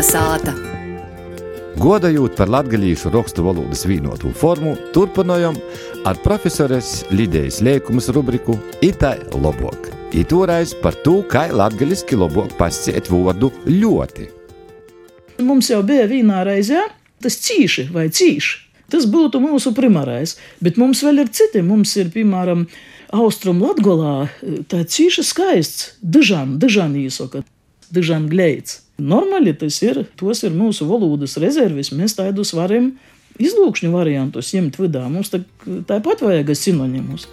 Kalnasāta. Godājot par latviešu rakstu valodas vienotu formu, turpinājām ar profesores Lidijas Liekumas rubriku Itai Lobok. Itūrais par to, kā latviešu labāk pasciet vārdu ļoti. Mums jau bija vienā reizē tas cīši vai cīši. Tas būtu mūsu primārais, bet mums vēl ir citi. Mums ir, piemēram, Austrum Latgolā tā cīša skaists, dižan, dižan īsoka, dižan gleits. Normāli tas ir, tos ir mūsu valodas rezerves, mēs tādus varam izlūkšņu variantus ņemt vidā. Mums tā, tāpat vajag sinonimus.